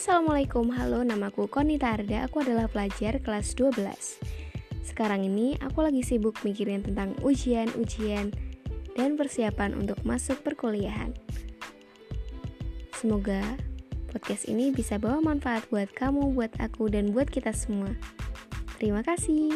Assalamualaikum, halo namaku Konita Arda, aku adalah pelajar kelas 12 Sekarang ini aku lagi sibuk mikirin tentang ujian-ujian dan persiapan untuk masuk perkuliahan. Semoga podcast ini bisa bawa manfaat buat kamu, buat aku, dan buat kita semua. Terima kasih.